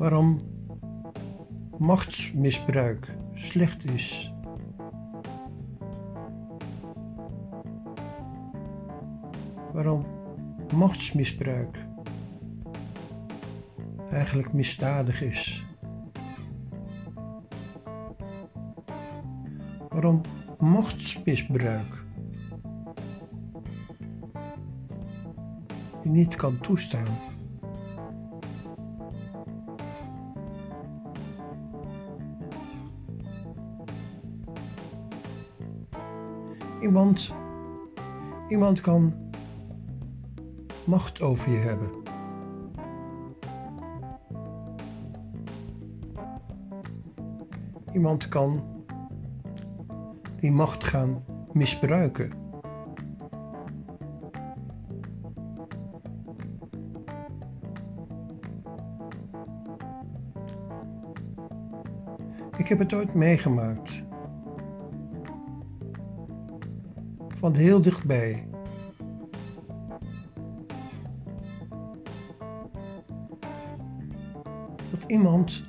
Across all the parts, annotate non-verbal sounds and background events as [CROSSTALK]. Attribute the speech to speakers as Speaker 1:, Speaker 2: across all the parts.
Speaker 1: waarom machtsmisbruik slecht is. Waarom machtsmisbruik eigenlijk misdadig is. Waarom machtsmisbruik je niet kan toestaan. Iemand, kan macht over je hebben. Iemand kan die macht gaan misbruiken. Ik heb het ooit meegemaakt. Van heel dichtbij. Dat iemand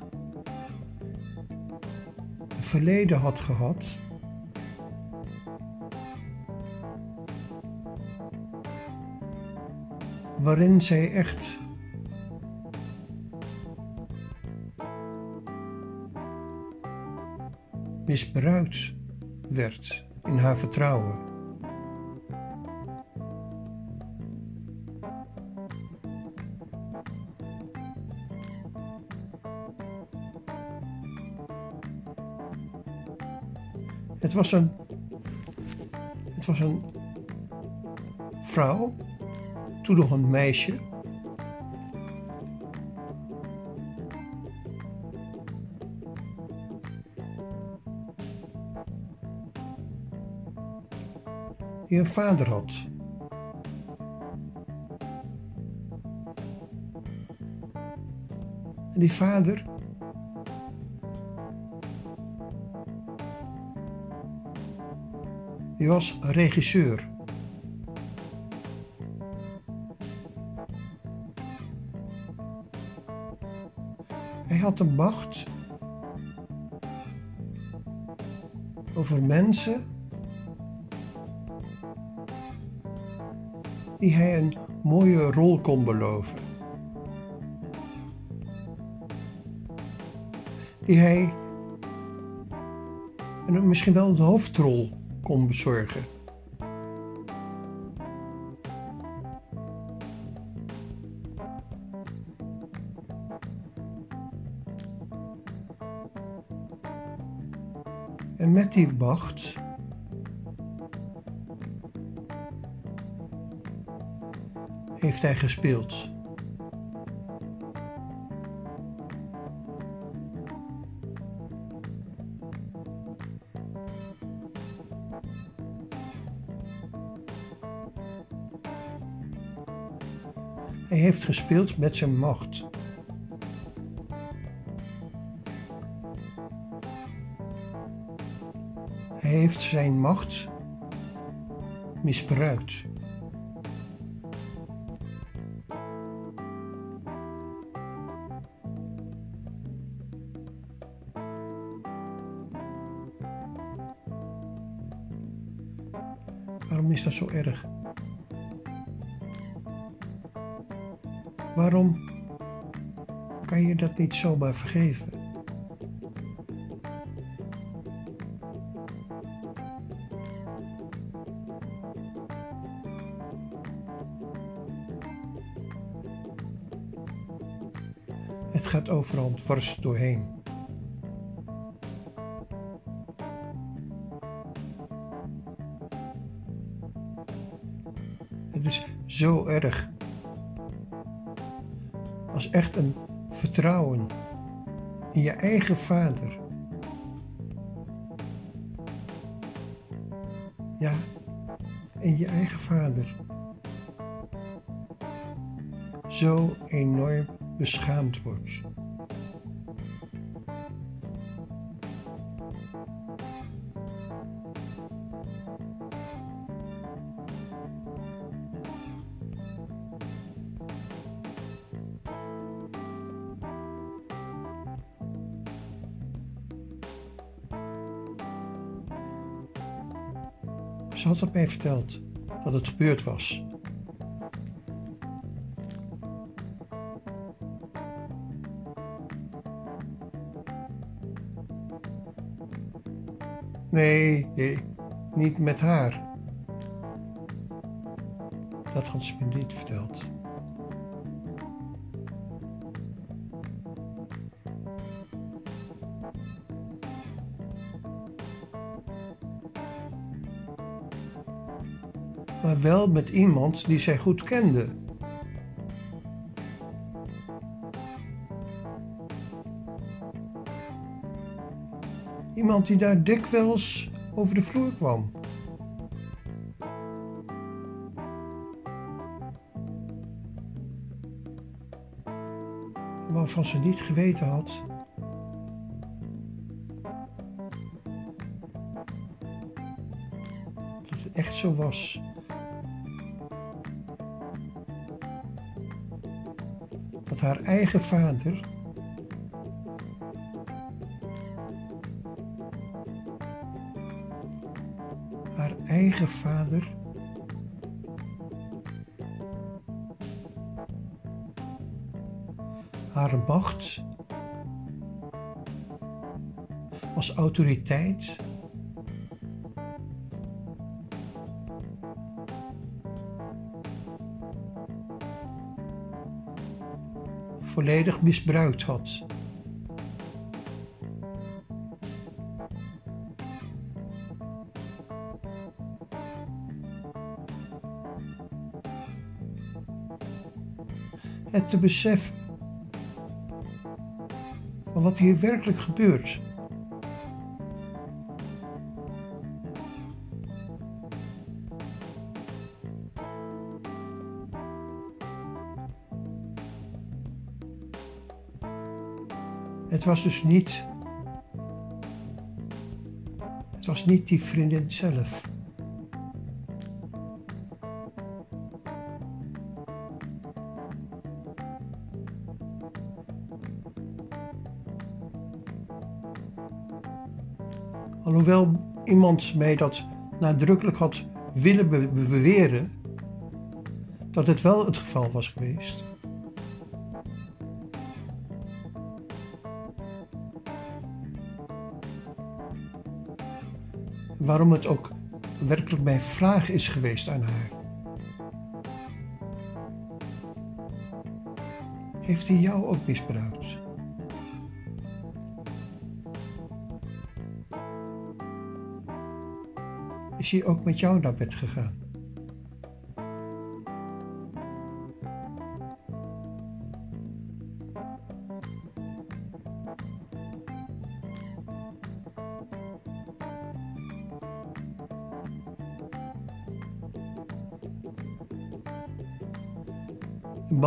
Speaker 1: een verleden had gehad. Waarin zij echt misbruikt werd in haar vertrouwen. Het was een. Het was een vrouw, toen nog een meisje. Die een vader had. En die vader Die was regisseur. Hij had de macht over mensen die hij een mooie rol kon beloven. Die hij en misschien wel de hoofdrol kon bezorgen. En met die wacht heeft hij gespeeld. Gespeeld met zijn macht. Hij heeft zijn macht misbruikt. Waarom is dat zo erg? Waarom kan je dat niet zomaar vergeven? Het gaat overal dwars doorheen. Het is zo erg echt een vertrouwen in je eigen vader. Ja, in je eigen vader. Zo enorm beschaamd wordt. Mij verteld dat het gebeurd was. Nee, nee, niet met haar. Dat had ze me niet verteld. Maar wel met iemand die zij goed kende. Iemand die daar dikwijls over de vloer kwam. Waarvan ze niet geweten had dat het echt zo was. Haar eigen vader. Haar eigen vader. Haar macht. Als autoriteit volledig misbruikt had. Het te beseffen van wat hier werkelijk gebeurt. Het was dus niet. Het was niet die vriendin zelf. Alhoewel iemand mij dat nadrukkelijk had willen be beweren, dat het wel het geval was geweest. Waarom het ook werkelijk mijn vraag is geweest aan haar. Heeft hij jou ook misbruikt? Is hij ook met jou naar bed gegaan?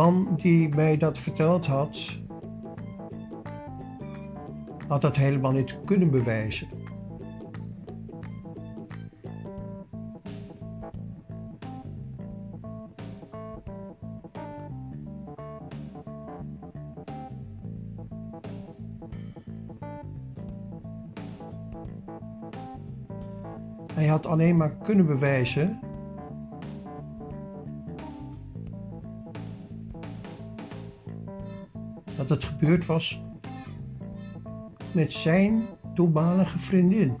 Speaker 1: Man die mij dat verteld had, had dat helemaal niet kunnen bewijzen. Hij had alleen maar kunnen bewijzen dat het gebeurd was met zijn toenmalige vriendin.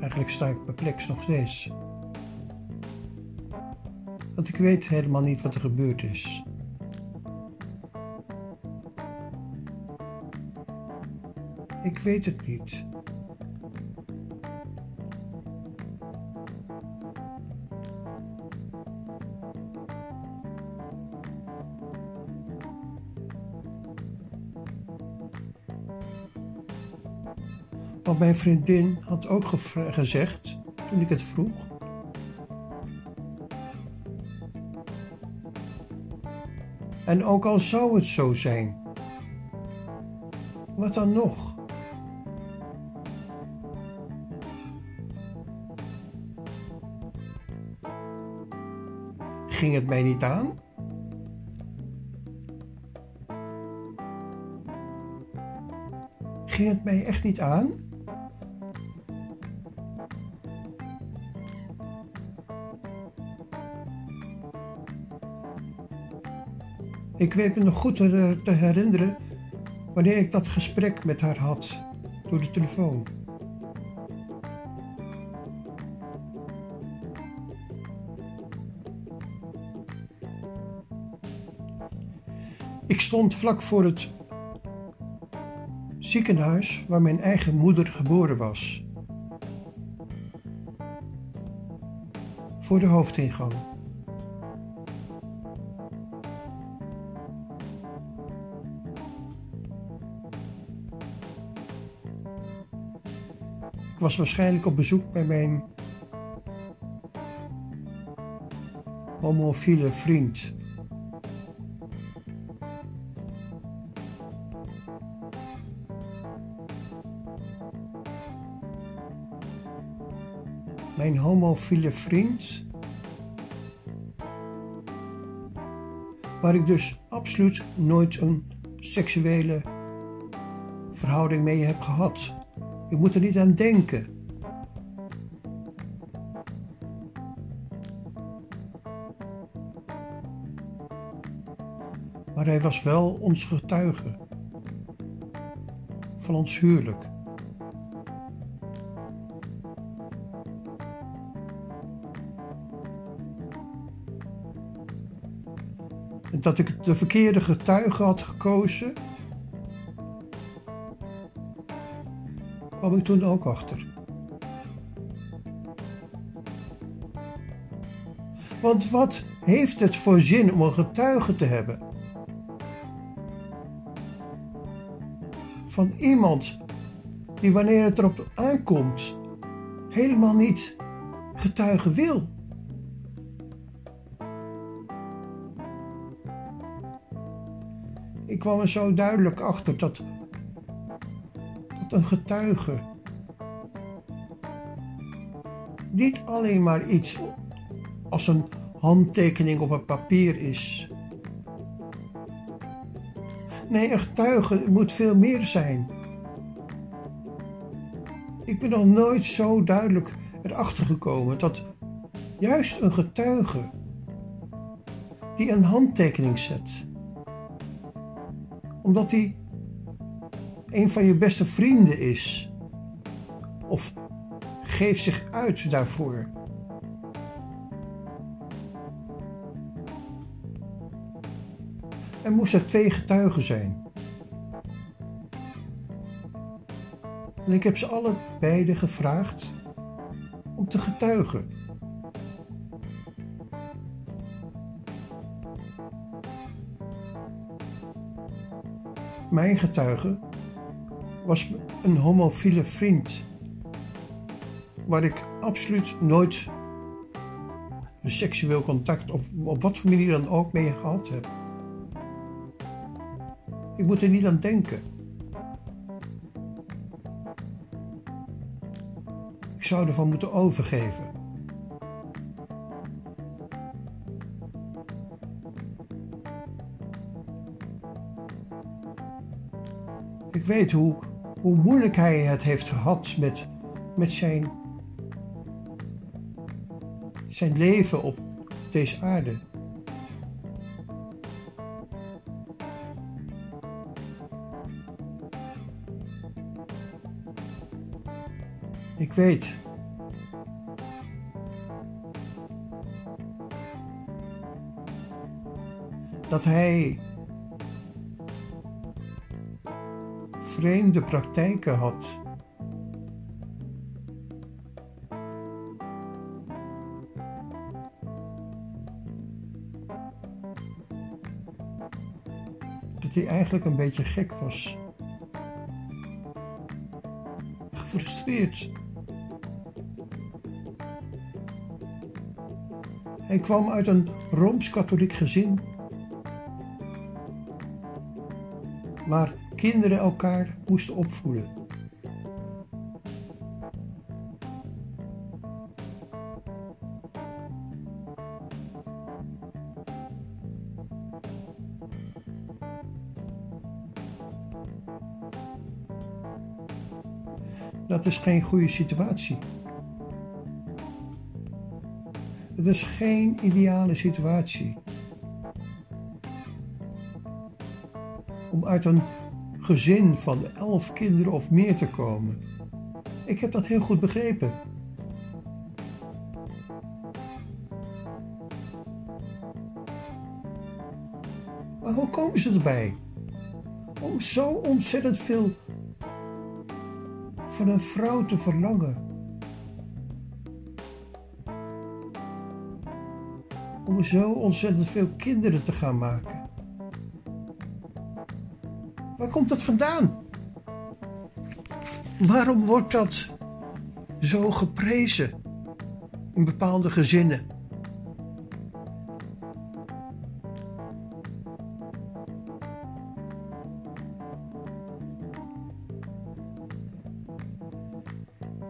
Speaker 1: Eigenlijk sta ik perplex nog steeds. Want ik weet helemaal niet wat er gebeurd is. Ik weet het niet. Want mijn vriendin had ook gezegd, toen ik het vroeg, En ook al zou het zo zijn, Wat dan nog? Ging het mij niet aan? Ging het mij echt niet aan? Ik weet me nog goed te, herinneren wanneer ik dat gesprek met haar had door de telefoon. Ik stond vlak voor het ziekenhuis waar mijn eigen moeder geboren was. Voor de hoofdingang. Was waarschijnlijk op bezoek bij mijn homofiele vriend. Mijn homofiele vriend. Waar ik dus absoluut nooit een seksuele verhouding mee heb gehad. Ik moet er niet aan denken. Maar hij was wel ons getuige van ons huwelijk. Dat ik de verkeerde getuige had gekozen, kwam ik toen ook achter. Want wat heeft het voor zin om een getuige te hebben? Van iemand die wanneer het erop aankomt helemaal niet getuigen wil. Ik kwam er zo duidelijk achter dat een getuige. Niet alleen maar iets als een handtekening op een papier is. Nee, een getuige moet veel meer zijn. Ik ben nog nooit zo duidelijk erachter gekomen dat juist een getuige die een handtekening zet, omdat hij een van je beste vrienden is. Of geef zich uit daarvoor. Er moesten twee getuigen zijn. En ik heb ze alle beide gevraagd om te getuigen. Mijn getuige was een homofiele vriend. Waar ik absoluut nooit een seksueel contact op, op wat voor manier dan ook mee gehad heb. Ik moet er niet aan denken. Ik zou ervan moeten overgeven. Ik weet hoe hoe moeilijk hij het heeft gehad met, met zijn, zijn leven op deze aarde. Ik weet dat hij vreemde praktijken had. Dat hij eigenlijk een beetje gek was. Gefrustreerd. Hij kwam uit een rooms-katholiek gezin. Maar kinderen elkaar moesten opvoeden. Dat is geen goede situatie. Het is geen ideale situatie. Om uit een gezin van elf kinderen of meer te komen. Ik heb dat heel goed begrepen. Maar hoe komen ze erbij? Om zo ontzettend veel van een vrouw te verlangen. Om zo ontzettend veel kinderen te gaan maken. Komt dat vandaan? Waarom wordt dat zo geprezen in bepaalde gezinnen?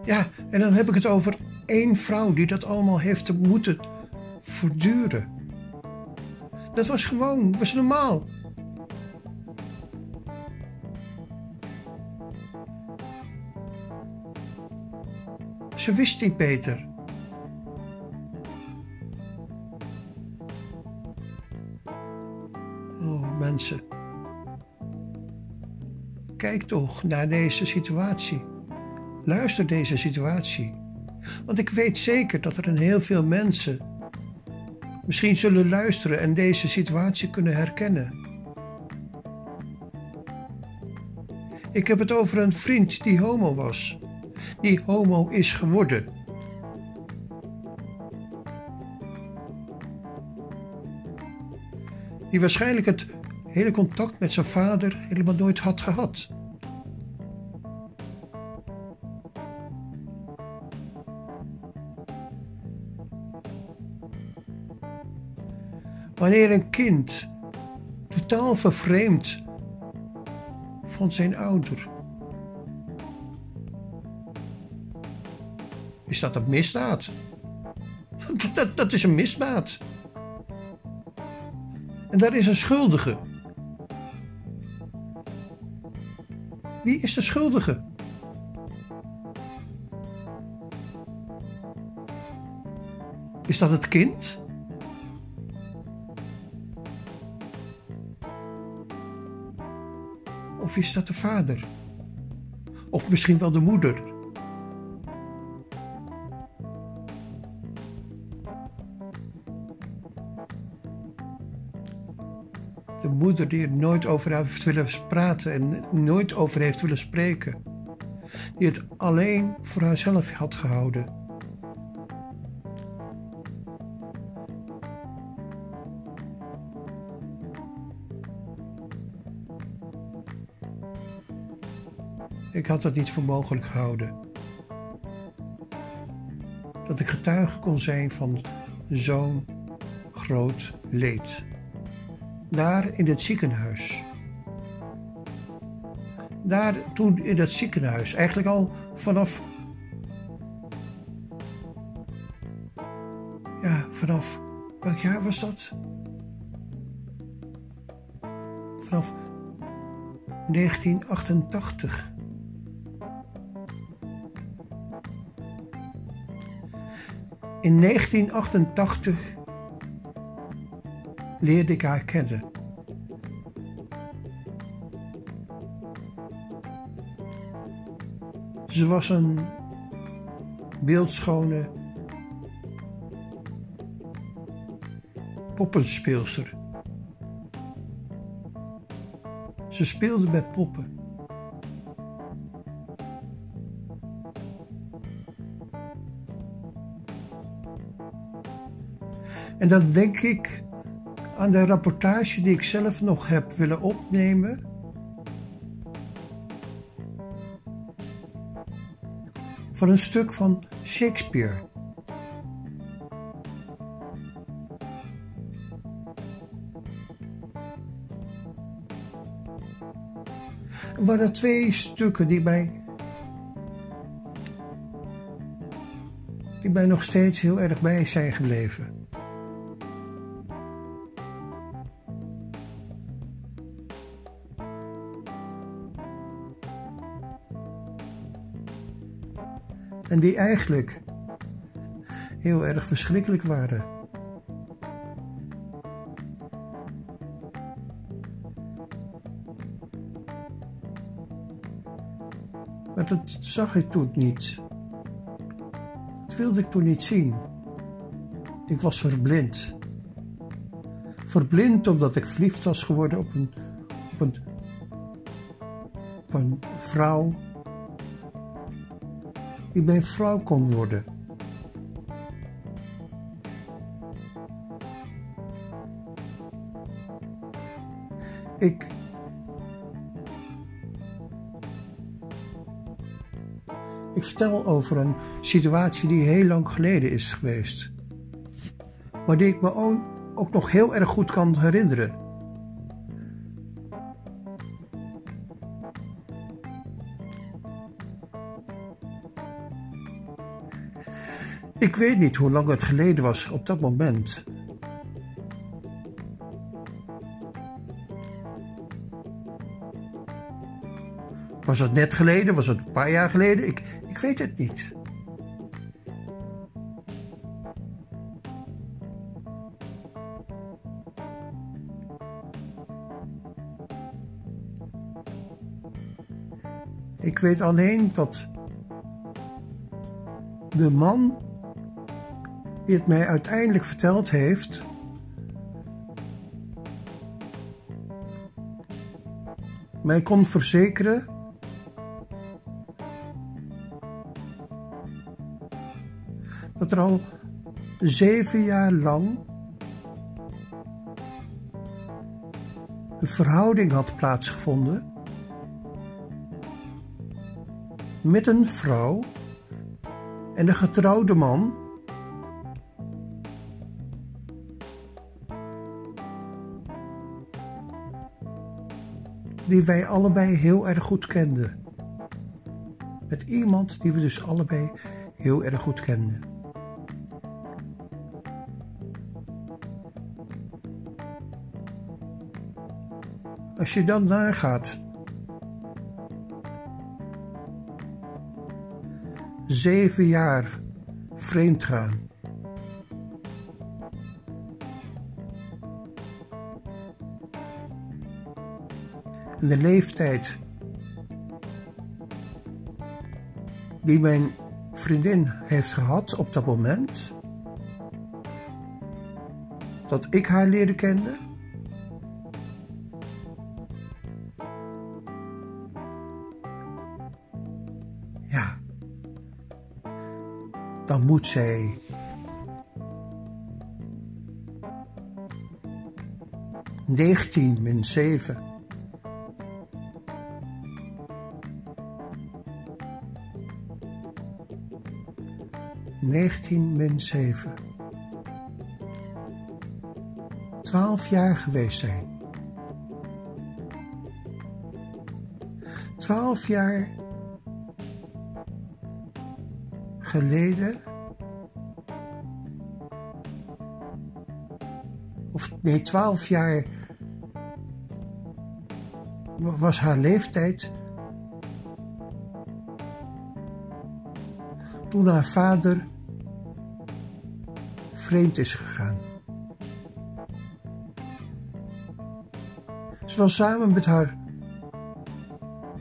Speaker 1: Ja, en dan heb ik het over één vrouw die dat allemaal heeft te moeten voortduren. Dat was gewoon, was normaal. Ze wist niet beter. Oh, mensen. Kijk toch naar deze situatie. Luister deze situatie. Want ik weet zeker dat er een heel veel mensen misschien zullen luisteren en deze situatie kunnen herkennen. Ik heb het over een vriend die homo was, die homo is geworden. Die waarschijnlijk het hele contact met zijn vader helemaal nooit had gehad. Wanneer een kind totaal vervreemd van zijn ouder. Is dat een misdaad? Dat, dat is een misdaad. En daar is een schuldige. Wie is de schuldige? Is dat het kind? Of is dat de vader? Of misschien wel de moeder? Moeder die er nooit over heeft willen praten en nooit over heeft willen spreken. Die het alleen voor haarzelf had gehouden. Ik had het niet voor mogelijk gehouden. Dat ik getuige kon zijn van zo'n groot leed. Daar in het ziekenhuis. Daar toen in dat ziekenhuis, eigenlijk al vanaf. Ja, vanaf. Welk jaar was dat? Vanaf 1988. In 1988 leerde ik haar kennen. Ze was een beeldschone poppenspeelster. Ze speelde met poppen. En dan denk ik aan de rapportage die ik zelf nog heb willen opnemen. Van een stuk van Shakespeare. waren twee stukken die mij. die mij nog steeds heel erg bij zijn gebleven. En die eigenlijk heel erg verschrikkelijk waren. Maar dat zag ik toen niet. Dat wilde ik toen niet zien. Ik was verblind. Verblind omdat ik verliefd was geworden op een, op een, op een vrouw die mijn vrouw kon worden. Ik Ik vertel over een situatie die heel lang geleden is geweest. Maar die ik me ook nog heel erg goed kan herinneren. Ik weet niet hoe lang het geleden was op dat moment. Was het net geleden? Was het een paar jaar geleden? Ik, ik weet het niet. Ik weet alleen dat de man die het mij uiteindelijk verteld heeft, mij kon verzekeren dat er al zeven jaar lang een verhouding had plaatsgevonden met een vrouw en een getrouwde man. Die wij allebei heel erg goed kenden. Met iemand die we dus allebei heel erg goed kenden. Als je dan nagaat. Zeven jaar vreemd gaan. En de leeftijd die mijn vriendin heeft gehad op dat moment dat ik haar leerde kennen dan moet zij negentien min zeven negentien min zeven twaalf jaar geweest zijn. Twaalf jaar geleden. Of nee, twaalf jaar was haar leeftijd. Toen haar vader vreemd is gegaan. Ze was samen met haar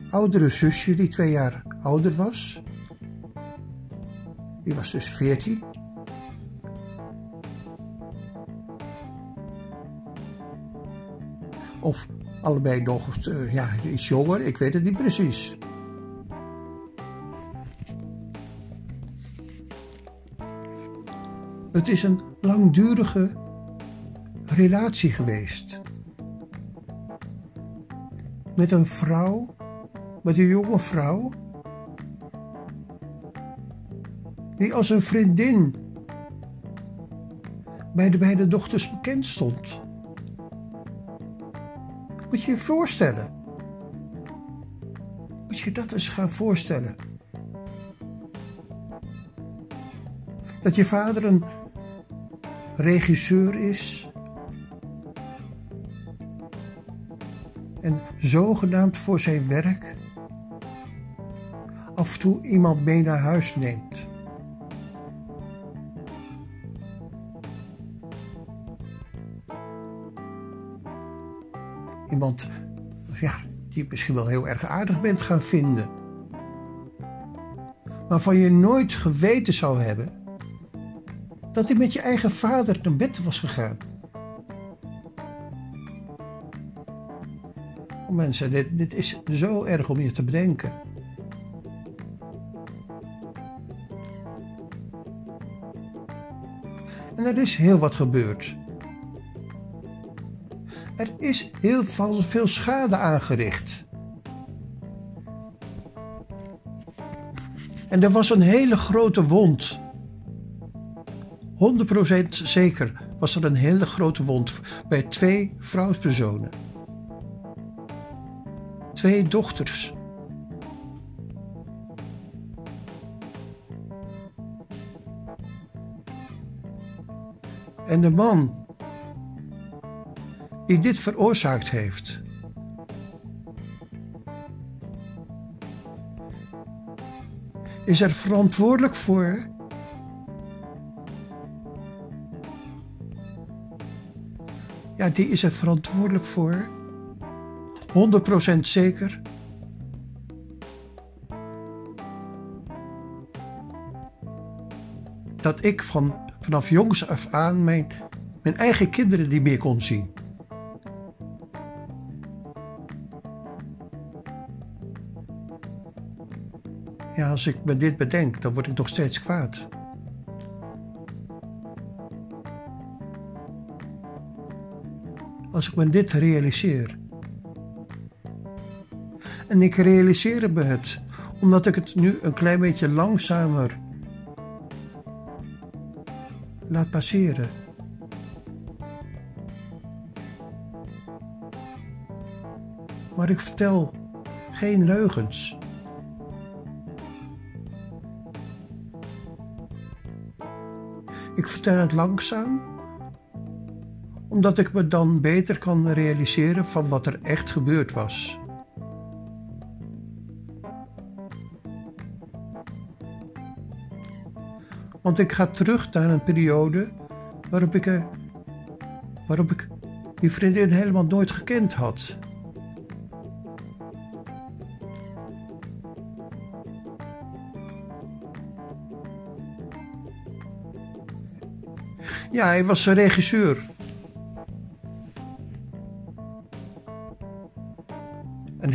Speaker 1: oudere zusje, die twee jaar ouder was. Die was dus 14. Of allebei nog uh, ja, iets jonger, ik weet het niet precies. Het is een langdurige relatie geweest. Met een vrouw, met een jonge vrouw die als een vriendin bij de beide dochters bekend stond. Moet je je voorstellen. Moet je dat eens gaan voorstellen. Dat je vader een regisseur is. En zogenaamd voor zijn werk af en toe iemand mee naar huis neemt. Iemand ja, die je misschien wel heel erg aardig bent gaan vinden. Waarvan je nooit geweten zou hebben dat hij met je eigen vader naar bed was gegaan. Oh mensen, dit, dit is zo erg om je te bedenken. En er is heel wat gebeurd. Er is heel veel schade aangericht. En er was een hele grote wond. 100% zeker was er een hele grote wond bij twee vrouwspersonen. Twee dochters. En de man die dit veroorzaakt heeft. Is er verantwoordelijk voor ja, die is er verantwoordelijk voor. 100% zeker. Dat ik van, vanaf jongs af aan mijn, mijn eigen kinderen niet meer kon zien. Ja, als ik me dit bedenk, dan word ik nog steeds kwaad. Als ik me dit realiseer. En ik realiseer me het, omdat ik het nu een klein beetje langzamer laat passeren. Maar ik vertel geen leugens. Ik vertel het langzaam, omdat ik me dan beter kan realiseren van wat er echt gebeurd was. Want ik ga terug naar een periode waarop ik, er, waarop ik die vriendin helemaal nooit gekend had. Ja, hij was een regisseur.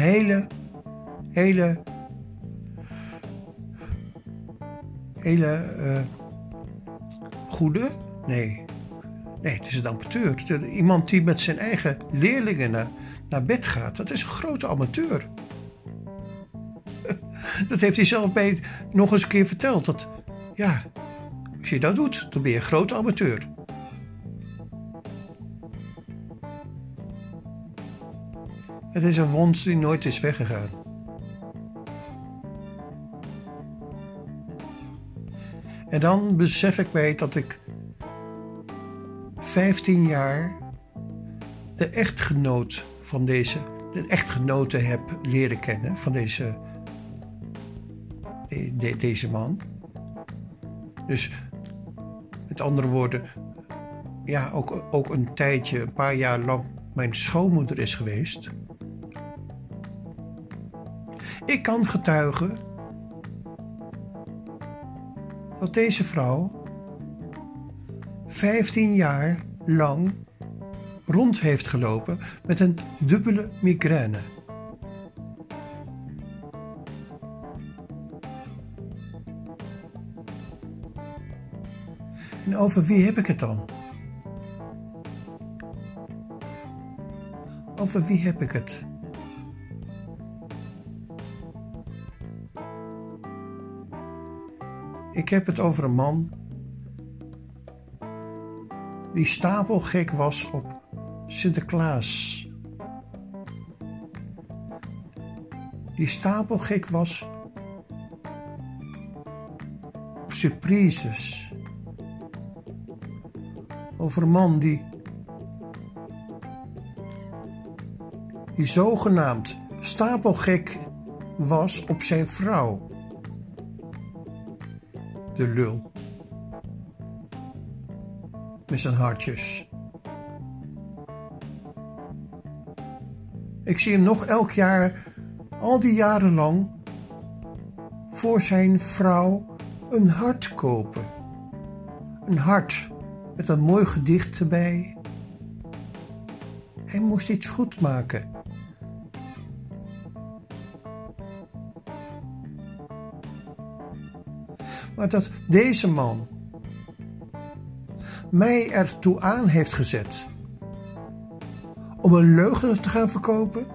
Speaker 1: Hele, hele, hele uh, goede, nee, nee, het is een amateur. Iemand die met zijn eigen leerlingen naar, bed gaat, dat is een grote amateur. [LAUGHS] Dat heeft hij zelf mij nog eens een keer verteld. Dat, ja, als je dat doet, dan ben je een grote amateur. Het is een wond die nooit is weggegaan. En dan besef ik mij dat ik 15 jaar de echtgenoot van deze, de echtgenote heb leren kennen van deze, de, deze man. Dus met andere woorden, ja, ook, ook een tijdje, een paar jaar lang mijn schoonmoeder is geweest. Ik kan getuigen dat deze vrouw 15 jaar lang rond heeft gelopen met een dubbele migraine. En over wie heb ik het dan? Over wie heb ik het? Ik heb het over een man die stapelgek was op Sinterklaas. die stapelgek was op surprises. Over een man die, die zogenaamd stapelgek was op zijn vrouw. De lul. Met zijn hartjes. Ik zie hem nog elk jaar, al die jaren lang, voor zijn vrouw een hart kopen. Een hart met een mooi gedicht erbij. Hij moest iets goed maken. Maar dat deze man mij ertoe aan heeft gezet om een leugen te gaan verkopen?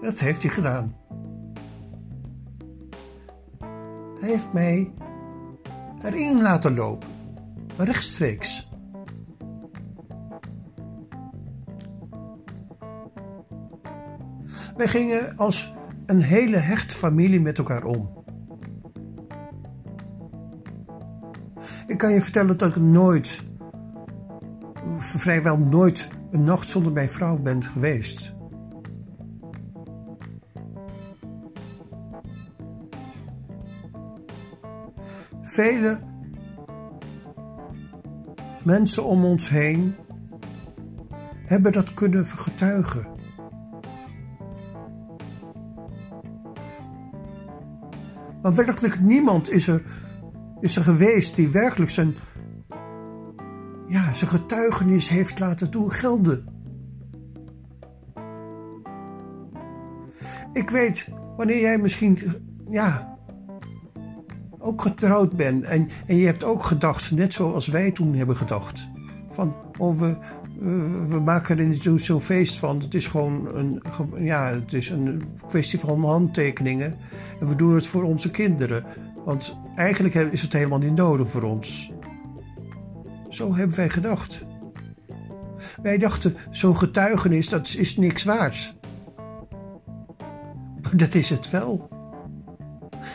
Speaker 1: Dat heeft hij gedaan. Hij heeft mij erin laten lopen, rechtstreeks. Wij gingen als een hele hechte familie met elkaar om. Ik kan je vertellen dat ik nooit, vrijwel nooit, een nacht zonder mijn vrouw ben geweest. Vele mensen om ons heen hebben dat kunnen getuigen. Maar werkelijk niemand is er is er geweest die werkelijk zijn, ja, zijn getuigenis heeft laten doen gelden. Ik weet, wanneer jij misschien, ja, ook getrouwd bent en, en je hebt ook gedacht, net zoals wij toen hebben gedacht, van, oh, we, we maken er niet zo'n feest van. Het is gewoon een, ja, het is een kwestie van handtekeningen. En we doen het voor onze kinderen. Want eigenlijk is het helemaal niet nodig voor ons. Zo hebben wij gedacht. Wij dachten, zo'n getuigenis, dat is niks waard. Dat is het wel.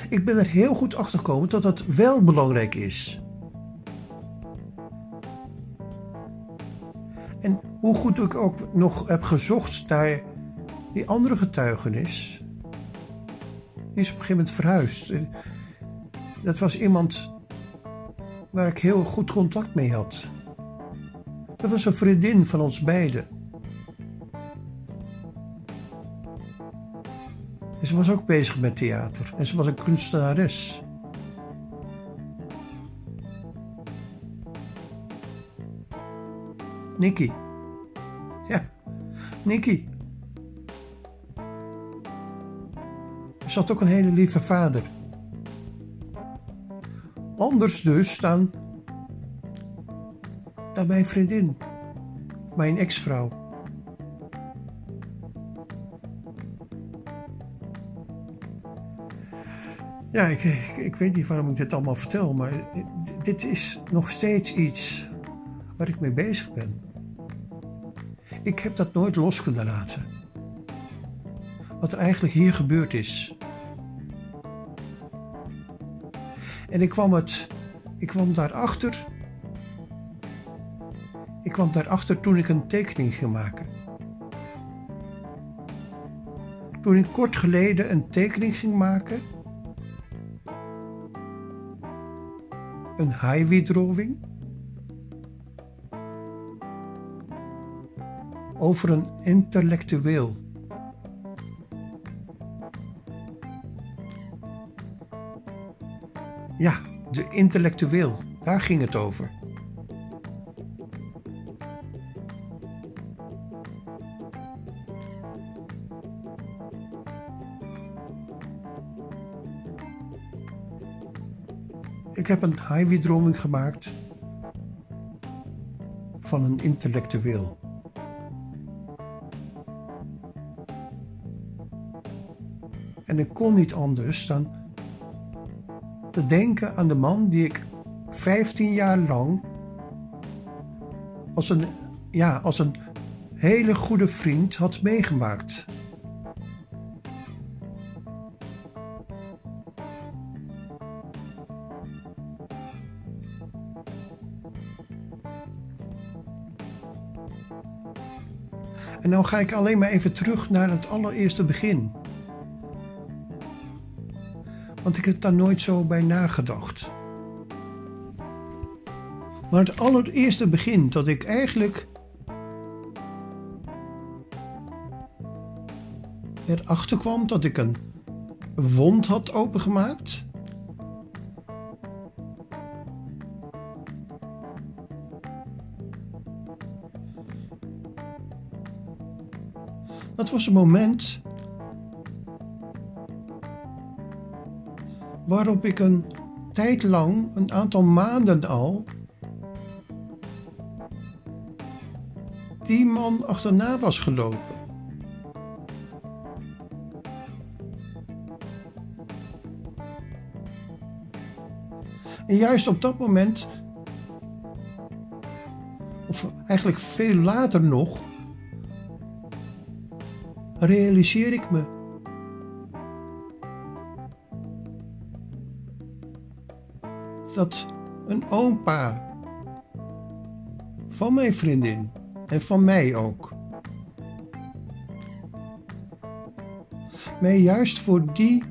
Speaker 1: Ik ben er heel goed achter gekomen dat dat wel belangrijk is. Hoe goed ik ook nog heb gezocht naar die andere getuigenis, die is op een gegeven moment verhuisd. Dat was iemand waar ik heel goed contact mee had. Dat was een vriendin van ons beiden. En ze was ook bezig met theater en ze was een kunstenares. Nikki. Nikki. Ze had ook een hele lieve vader. Anders dus dan, dan mijn vriendin, mijn ex-vrouw. Ja, ik, ik, weet niet waarom ik dit allemaal vertel, maar dit is nog steeds iets waar ik mee bezig ben. Ik heb dat nooit los kunnen laten. Wat er eigenlijk hier gebeurd is. En ik kwam, het, ik kwam daarachter. Ik kwam daarachter toen ik een tekening ging maken. Toen ik kort geleden een tekening ging maken. Een highway drawing. Over een intellectueel. Ja, de intellectueel, daar ging het over. Ik heb een highway-droming gemaakt van een intellectueel. En ik kon niet anders dan te denken aan de man die ik 15 jaar lang als een ja, als een hele goede vriend had meegemaakt. En nou ga ik alleen maar even terug naar het allereerste begin. Want ik heb daar nooit zo bij nagedacht. Maar het allereerste begin dat ik eigenlijk erachter kwam dat ik een wond had opengemaakt. Dat was een moment waarop ik een tijd lang, een aantal maanden al, die man achterna was gelopen. En juist op dat moment, of eigenlijk veel later nog, realiseer ik me dat een opa van mijn vriendin en van mij ook mij juist voor die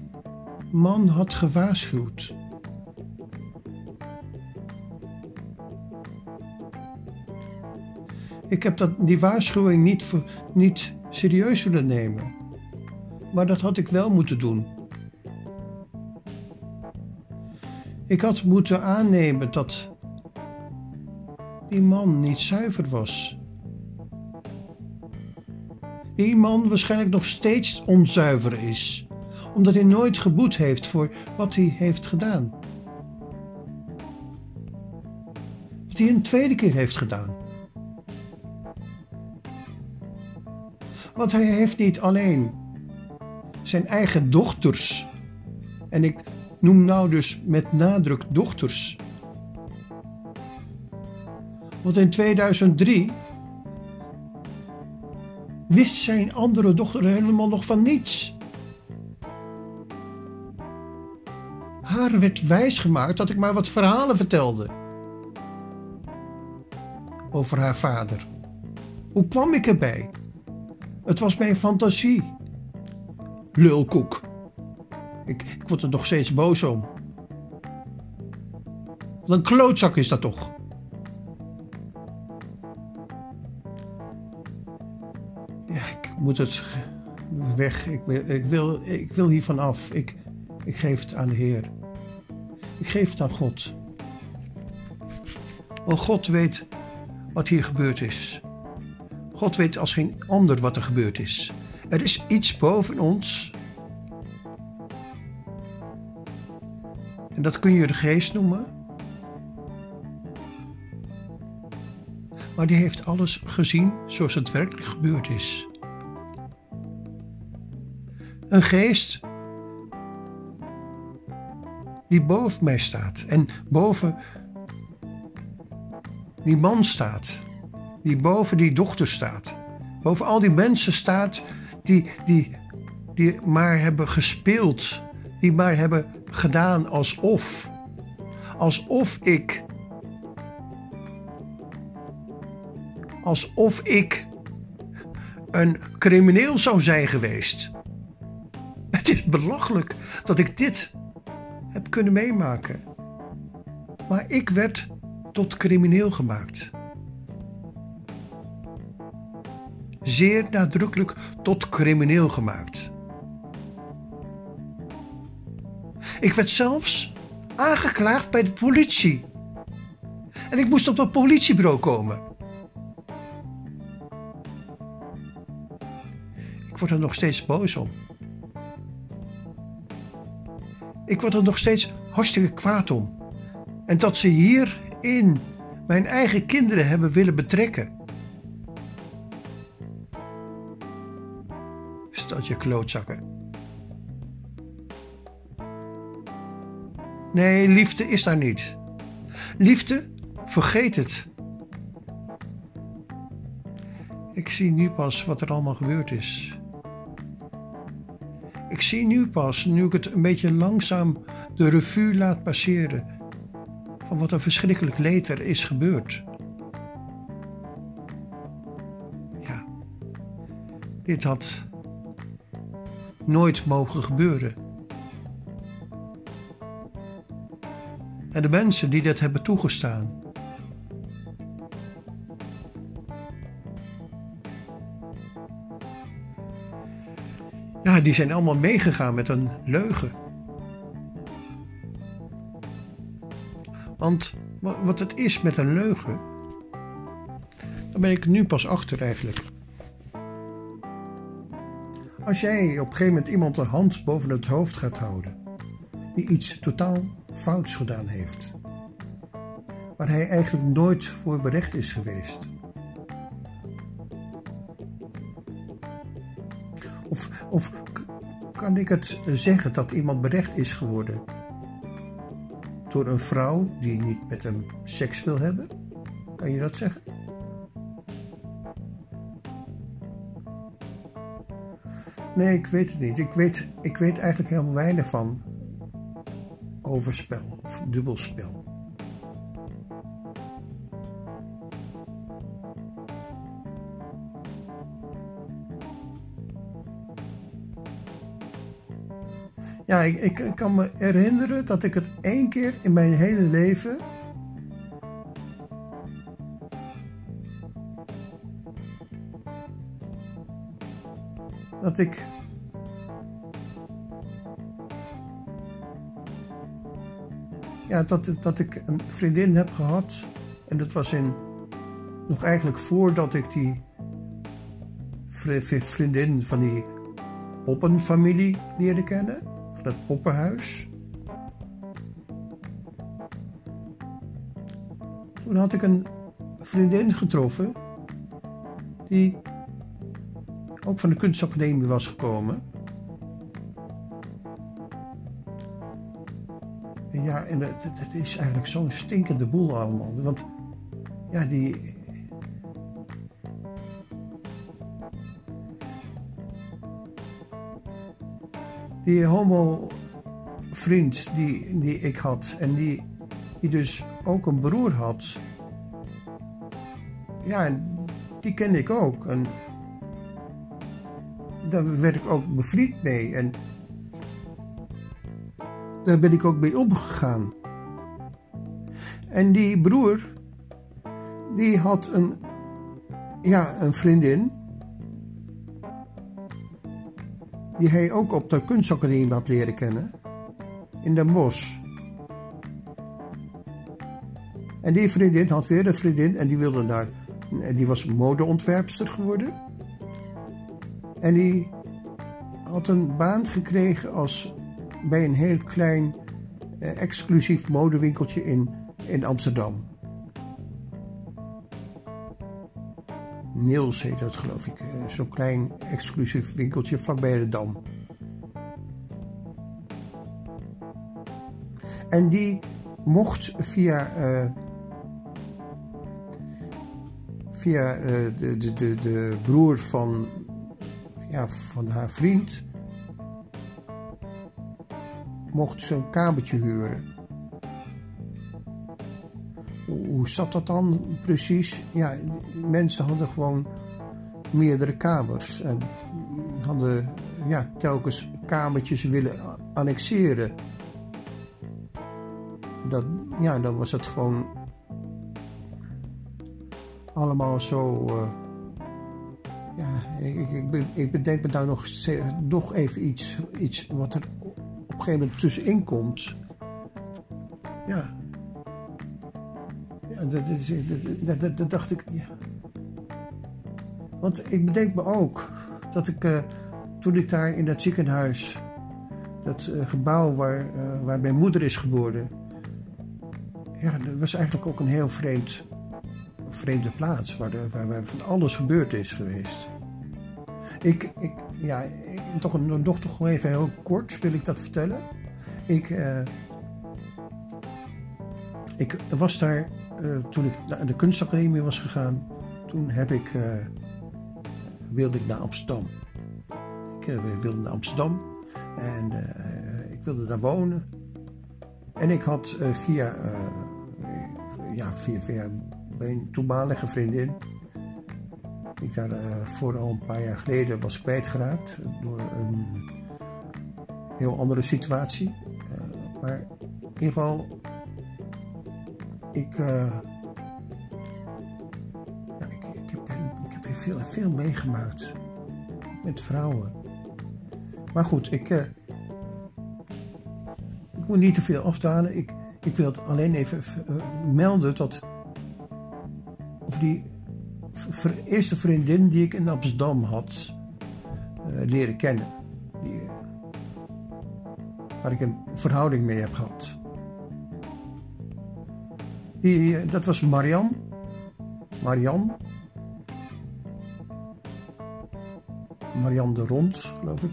Speaker 1: man had gewaarschuwd. Ik heb dat, die waarschuwing niet, voor, niet serieus willen nemen. Maar dat had ik wel moeten doen. Ik had moeten aannemen dat die man niet zuiver was. Die man waarschijnlijk nog steeds onzuiver is, omdat hij nooit geboet heeft voor wat hij heeft gedaan. Wat hij een tweede keer heeft gedaan. Want hij heeft niet alleen zijn eigen dochters, en ik noem nou dus met nadruk dochters. Want in 2003 wist zijn andere dochter helemaal nog van niets. Haar werd wijsgemaakt dat ik maar wat verhalen vertelde over haar vader. Hoe kwam ik erbij? Het was mijn fantasie. Lulkoek. Ik, ik word er nog steeds boos om. Wat een klootzak is dat toch? Ja, ik moet het weg. Ik wil, ik wil, ik wil hiervan af. Ik, ik geef het aan de Heer. Ik geef het aan God. Want God weet wat hier gebeurd is. God weet als geen ander wat er gebeurd is. Er is iets boven ons. En dat kun je de geest noemen. Maar die heeft alles gezien zoals het werkelijk gebeurd is. Een geest die boven mij staat en boven die man staat die boven die dochter staat. Boven al die mensen staat die, die, die maar hebben gespeeld. Die maar hebben gedaan alsof. Alsof ik. Alsof ik een crimineel zou zijn geweest. Het is belachelijk dat ik dit heb kunnen meemaken. Maar ik werd tot crimineel gemaakt. zeer nadrukkelijk tot crimineel gemaakt. Ik werd zelfs aangeklaagd bij de politie. En ik moest op het politiebureau komen. Ik word er nog steeds boos om. Ik word er nog steeds hartstikke kwaad om. En dat ze hierin mijn eigen kinderen hebben willen betrekken. je klootzakken. Nee, liefde is daar niet. Liefde, vergeet het. Ik zie nu pas wat er allemaal gebeurd is. Ik zie nu pas, nu ik het een beetje langzaam de revue laat passeren, van wat een verschrikkelijk leed er is gebeurd. Ja, dit had nooit mogen gebeuren. En de mensen die dit hebben toegestaan, ja, die zijn allemaal meegegaan met een leugen. Want wat het is met een leugen, daar ben ik nu pas achter eigenlijk. Als jij op een gegeven moment iemand een hand boven het hoofd gaat houden, die iets totaal fouts gedaan heeft, waar hij eigenlijk nooit voor berecht is geweest. Of, of kan ik het zeggen dat iemand berecht is geworden door een vrouw die niet met hem seks wil hebben? Kan je dat zeggen? Nee, ik weet het niet. Ik weet, ik weet eigenlijk helemaal weinig van overspel of dubbelspel. Ja, ik, ik, kan me herinneren dat ik het één keer in mijn hele leven. Dat ik. Ja, dat, dat ik een vriendin heb gehad. En dat was in. Nog eigenlijk voordat ik die vriendin van die poppenfamilie leerde kennen dat poppenhuis. Toen had ik een vriendin getroffen die ook van de kunstacademie was gekomen. En het is eigenlijk zo'n stinkende boel allemaal. Want ja, die, die homo-vriend die, die ik had en die, die dus ook een broer had, ja, die kende ik ook. En daar werd ik ook bevriend mee en daar ben ik ook mee omgegaan. En die broer, die had een, ja, een vriendin die hij ook op de kunstacademie had leren kennen, in Den Bosch. En die vriendin had weer een vriendin en die wilde daar, die was modeontwerpster geworden. En die had een baan gekregen als bij een heel klein eh, exclusief modewinkeltje in, in Amsterdam. Niels heet dat geloof ik. Eh, zo'n klein exclusief winkeltje vlakbij de Dam. En die mocht via, uh, via de, de, de, de broer van, ja, van haar vriend, mocht ze een kamertje huren hoe zat dat dan precies? Ja, mensen hadden gewoon meerdere kamers en hadden ja, telkens kamertjes willen annexeren. Dat, ja, dan was het gewoon allemaal zo. Uh, ja, ik, ik, ik, bedenk me daar nog, nog even iets, iets wat er een gegeven moment tussenin komt. Ja, dat, dat, dat, dat, dacht ik. Ja. Want ik bedenk me ook dat ik uh, toen ik daar in dat ziekenhuis, dat uh, gebouw waar, uh, waar mijn moeder is geboren, ja, dat was eigenlijk ook een heel vreemd, vreemde plaats waar, waar, waar, van alles gebeurd is geweest. Ik, ik ja, ik, toch een, nog toch even heel kort wil ik dat vertellen. Ik, ik was daar uh, toen ik naar de kunstacademie was gegaan, toen heb ik uh, wilde ik naar Amsterdam. Ik wilde naar Amsterdam en ik wilde daar wonen. En ik had via, ja, via, via mijn toenmalige vriendin, die ik daar voor al een paar jaar geleden was kwijtgeraakt door een heel andere situatie. maar in ieder geval, ik veel, veel meegemaakt met vrouwen. Maar goed, ik, ik moet niet te veel afdalen. Ik, ik wil het alleen even melden dat of die eerste vriendin die ik in Amsterdam had uh, leren kennen. Die, waar ik een verhouding mee heb gehad. Die, dat was Marian. Marian. Marianne de Rond, geloof ik.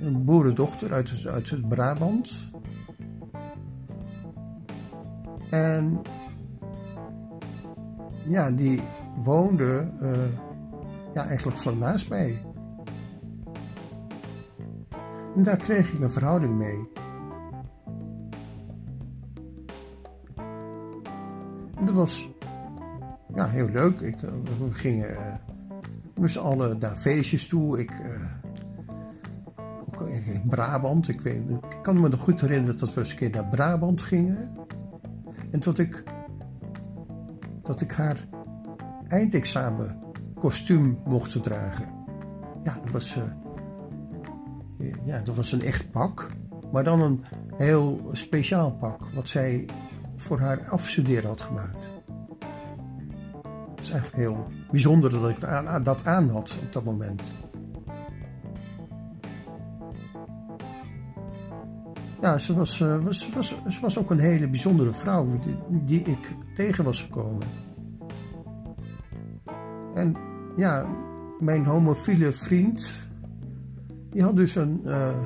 Speaker 1: Een boerendochter uit, uit het Brabant. En ja, die woonde uh, ja, eigenlijk vlak mij. En daar kreeg ik een verhouding mee. En dat was ja, heel leuk. Ik, eh, we gingen uh, met z'n allen naar feestjes toe. Ik, uh, in Brabant, ik, weet, ik kan me nog goed herinneren dat we eens een keer naar Brabant gingen. En tot ik, dat ik haar eindexamen kostuum mocht dragen. Ja, dat was, uh, ja, dat was een echt pak. Maar dan een heel speciaal pak, wat zij voor haar afstuderen had gemaakt is eigenlijk heel bijzonder dat ik dat aan had op dat moment. Ja, ze was, uh, was, was, was ook een hele bijzondere vrouw die ik tegen was gekomen. Ja, mijn homofiele vriend, die had dus een uh,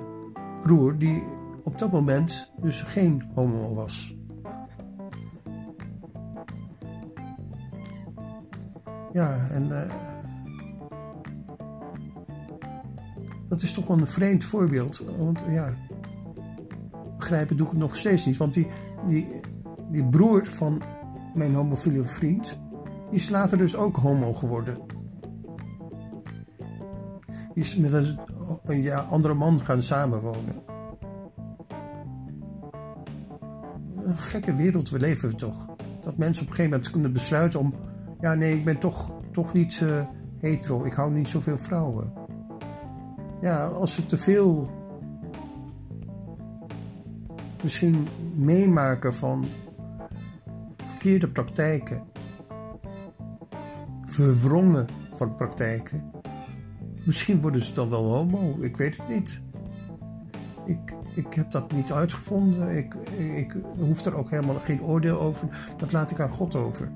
Speaker 1: broer die op dat moment dus geen homo was. Ja, en uh, dat is toch wel een vreemd voorbeeld. Want ja, begrijpen doe ik het nog steeds niet. Want die, die, die broer van mijn homofiele vriend, die is later dus ook homo geworden. Is met een, ja, andere man gaan samenwonen. Een gekke wereld, we leven toch. Dat mensen op een gegeven moment kunnen besluiten om ja, nee, ik ben toch, toch niet uh, hetero. Ik hou niet zoveel vrouwen. Ja, als ze te veel misschien meemaken van verkeerde praktijken, verwrongen van praktijken, misschien worden ze dan wel homo. Ik weet het niet. Ik, ik heb dat niet uitgevonden. Ik, ik hoef er ook helemaal geen oordeel over. Dat laat ik aan God over.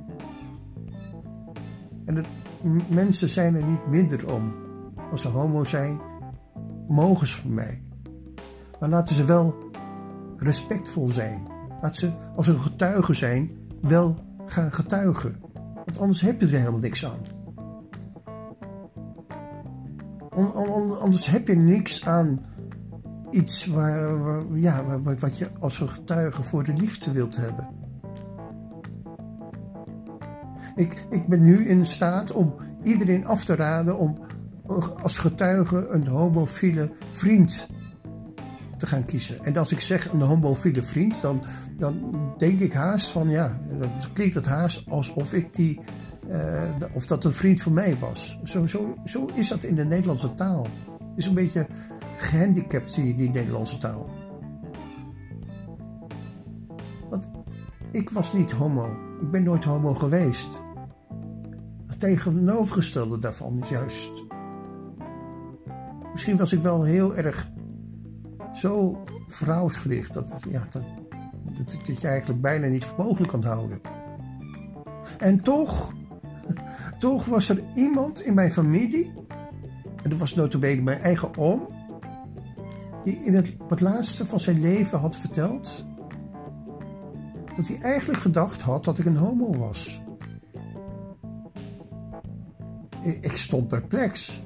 Speaker 1: En het, mensen zijn er niet minder om. Als ze homo zijn, mogen ze van mij. Maar laten ze wel respectvol zijn. Laat ze, als ze getuigen zijn, wel gaan getuigen. Want anders heb je er helemaal niks aan. Anders heb je niks aan iets waar, ja, wat je als een getuige voor de liefde wilt hebben. Ik, ik ben nu in staat om iedereen af te raden om als getuige een homofiele vriend te gaan kiezen. En als ik zeg een homofiele vriend, dan, dan denk ik haast van ja, dan klinkt het haast alsof ik die, of dat een vriend van mij was. Zo, zo, zo is dat in de Nederlandse taal. Is een beetje gehandicapt, je, die Nederlandse taal. Want ik was niet homo. Ik ben nooit homo geweest tegenovergestelde daarvan is juist. Misschien was ik wel heel erg zo vrouwsgericht dat, het, ja, dat, dat, dat je eigenlijk bijna niet voor mogelijk kan houden. En toch, toch was er iemand in mijn familie, en dat was notabene mijn eigen oom, die in het, op het laatste van zijn leven had verteld dat hij eigenlijk gedacht had dat ik een homo was ik stond perplex.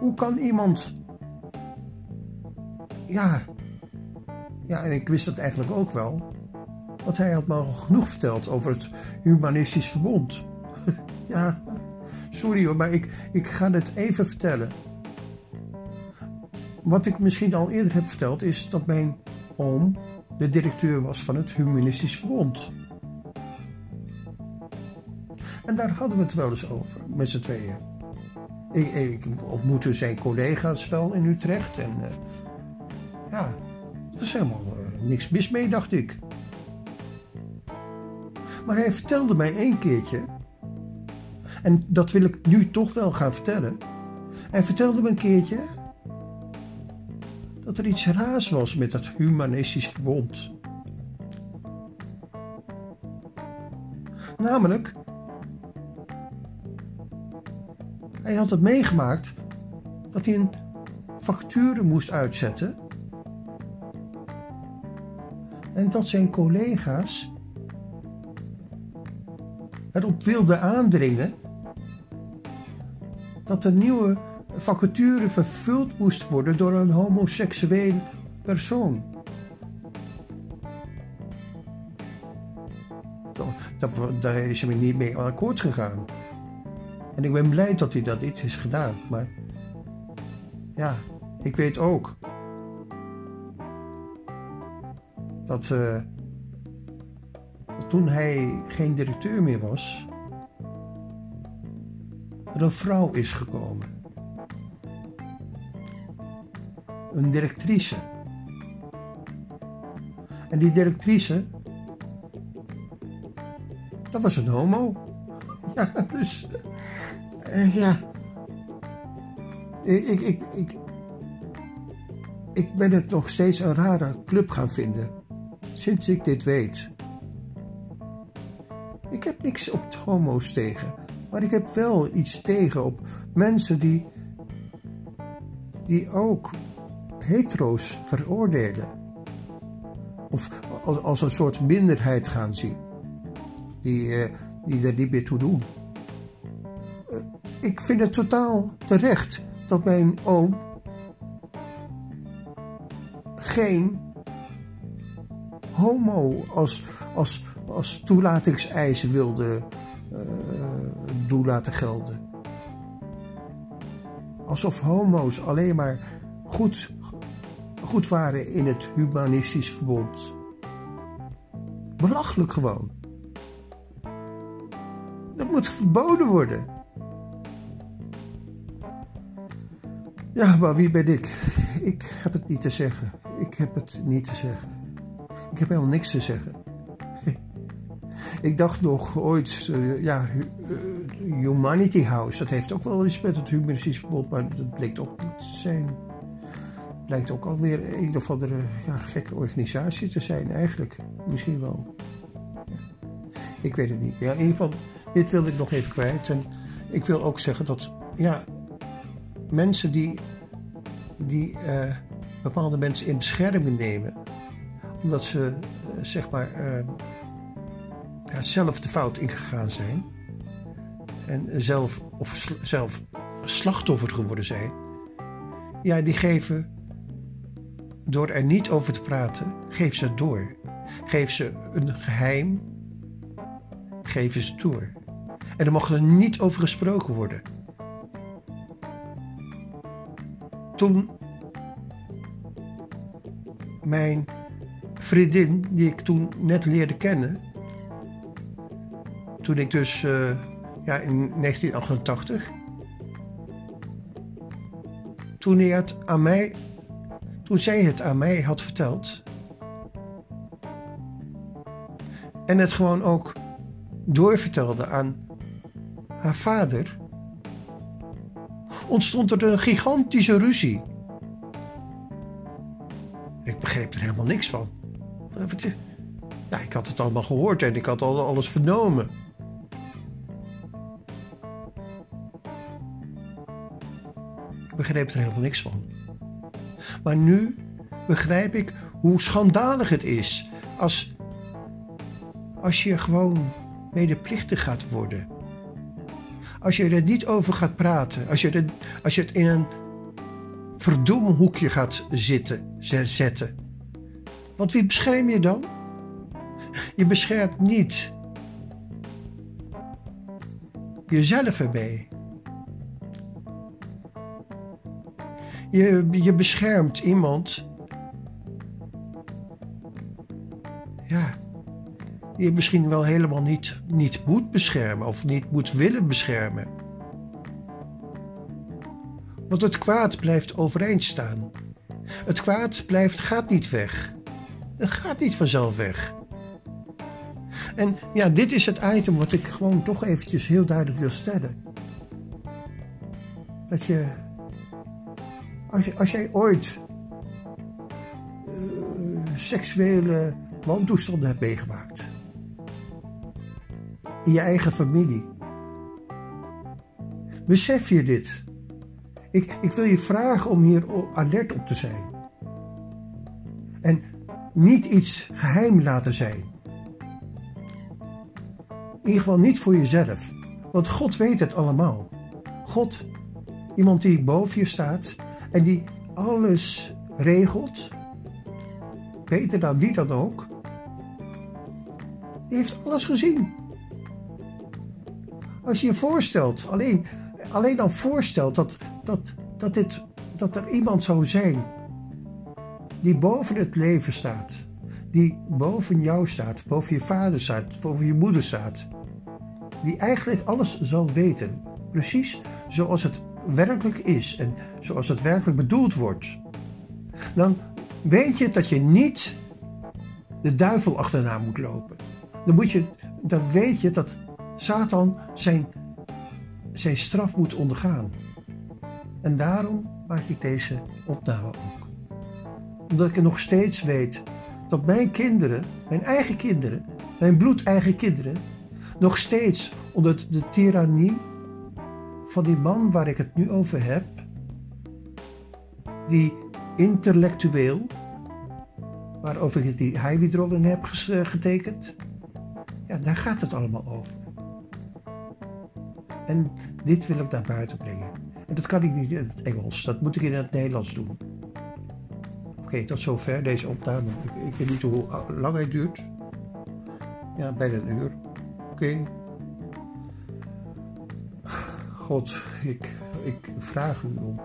Speaker 1: Hoe kan iemand. Ja. Ja, en ik wist dat eigenlijk ook wel. Want hij had me genoeg verteld over het Humanistisch Verbond. [LAUGHS] ja, sorry hoor, maar ik, ik ga het even vertellen. Wat ik misschien al eerder heb verteld is dat mijn oom de directeur was van het Humanistisch Verbond. En daar hadden we het wel eens over, met z'n tweeën. Ik, ontmoette zijn collega's wel in Utrecht en uh, ja, er is helemaal uh, niks mis mee, dacht ik. Maar hij vertelde mij één keertje, en dat wil ik nu toch wel gaan vertellen. Hij vertelde me een keertje dat er iets raars was met dat humanistisch verbond. Namelijk, hij had het meegemaakt dat hij een facturen moest uitzetten en dat zijn collega's erop wilden aandringen dat de nieuwe vacature vervuld moest worden door een homoseksueel persoon. Daar is hij niet mee akkoord gegaan. En ik ben blij dat hij dat iets is gedaan. Maar ja, ik weet ook dat uh, toen hij geen directeur meer was, er een vrouw is gekomen. Een directrice. En die directrice, dat was een homo. [LAUGHS] Ja, dus, uh, ja. Ik, ik, ik, ik ben het nog steeds een rare club gaan vinden. Sinds ik dit weet. Ik heb niks op homo's tegen. Maar ik heb wel iets tegen op mensen die, die ook hetero's veroordelen. Of als een soort minderheid gaan zien. Die, eh, die er niet meer toe doen. Eh, ik vind het totaal terecht dat mijn oom geen homo als, als, als toelatingseisen wilde uh, doel laten gelden. Alsof homo's alleen maar goed, goed waren in het humanistisch verbond. Belachelijk gewoon. Dat moet verboden worden. Ja, maar wie ben ik? Ik heb het niet te zeggen. Ik heb het niet te zeggen. Ik heb helemaal niks te zeggen. Ik dacht nog ooit, uh, ja, uh, Humanity House, dat heeft ook wel iets met het humoristisch verbod, maar dat bleek ook niet te zijn. Het blijkt ook alweer een of andere ja, gekke organisatie te zijn, eigenlijk. Misschien wel. Ik weet het niet. Ja, in ieder geval, dit wilde ik nog even kwijt. En ik wil ook zeggen dat, ja, mensen die, die uh, bepaalde mensen in bescherming nemen, omdat ze, zeg maar zelf de fout ingegaan zijn en zelf, of zelf slachtoffer geworden zijn, ja, die geven, door er niet over te praten, geef ze het door. Geef ze een geheim, geven ze door. En er mag er niet over gesproken worden. Toen mijn vriendin, die ik toen net leerde kennen, toen ik dus uh, ja, in 1988. Toen, hij het aan mij, toen zij het aan mij had verteld. En het gewoon ook doorvertelde aan haar vader. Ontstond er een gigantische ruzie. Ik begreep er helemaal niks van. Ik had het allemaal gehoord en ik had al alles vernomen. Begreep er helemaal niks van. Maar nu begrijp ik hoe schandalig het is als, als je gewoon medeplichtig gaat worden. Als je er niet over gaat praten, als je, er, als je het in een verdomhoekje gaat zitten, zetten. Want wie bescherm je dan? Je beschermt niet jezelf ermee. Je, je beschermt iemand. Ja, die je misschien wel helemaal niet, niet moet beschermen of niet moet willen beschermen. Want het kwaad blijft overeind staan. Het kwaad blijft, gaat niet weg. Het gaat niet vanzelf weg. En ja, dit is het item wat ik gewoon toch eventjes heel duidelijk wil stellen. Dat je, als, als jij ooit uh, seksuele wantoestanden hebt meegemaakt, in je eigen familie, besef je dit. Ik, ik wil je vragen om hier alert op te zijn. En niet iets geheim laten zijn. In ieder geval niet voor jezelf. Want God weet het allemaal. God, iemand die boven je staat en die alles regelt, beter dan wie dan ook, die heeft alles gezien. Als je je voorstelt, alleen, alleen dan voorstelt dat, dat, dat, dit, dat er iemand zou zijn die boven het leven staat, die boven jou staat, boven je vader staat, boven je moeder staat, die eigenlijk alles zal weten, precies zoals het werkelijk is en zoals het werkelijk bedoeld wordt, dan weet je dat je niet de duivel achterna moet lopen. Dan, moet je, dan weet je dat Satan zijn, zijn straf moet ondergaan. En daarom maak ik deze opname ook. Omdat ik nog steeds weet dat mijn kinderen, mijn eigen kinderen, mijn bloedeigen kinderen, nog steeds onder de tirannie van die man waar ik het nu over heb, die intellectueel, waarover ik die Heividrollen heb getekend, ja, daar gaat het allemaal over. En dit wil ik naar buiten brengen. En dat kan ik niet in het Engels, dat moet ik in het Nederlands doen. Oké, tot zover deze opname. Ik weet niet hoe lang hij duurt. Ja, bijna een uur. Oké. God, ik, ik vraag u om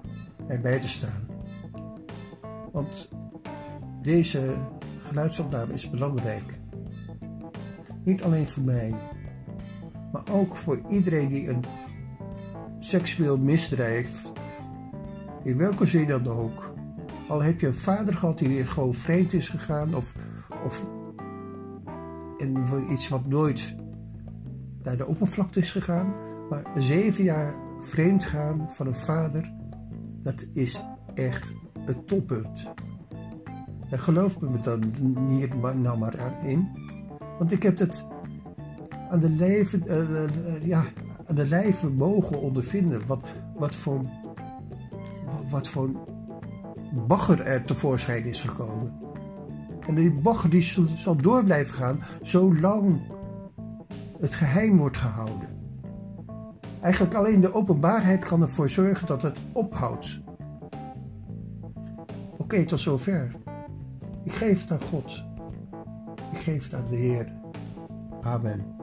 Speaker 1: erbij te staan. Want deze geluidsopname is belangrijk. Niet alleen voor mij, maar ook voor iedereen die een seksueel misdrijf, in welke zin dan ook, al heb je een vader gehad die gewoon vreemd is gegaan of, of iets wat nooit naar de oppervlakte is gegaan, maar zeven jaar vreemd gaan van een vader, dat is echt het toppunt. En geloof me dan hier nou maar in, want ik heb het aan de leven, uh, uh, ja, aan de lijve mogen ondervinden. Wat, wat voor, wat voor bagger er tevoorschijn is gekomen. En die bagger die zal door blijven gaan zolang het geheim wordt gehouden. Eigenlijk alleen de openbaarheid kan ervoor zorgen dat het ophoudt. Oké, tot zover. Ik geef het aan God. Ik geef het aan de Heer. Amen.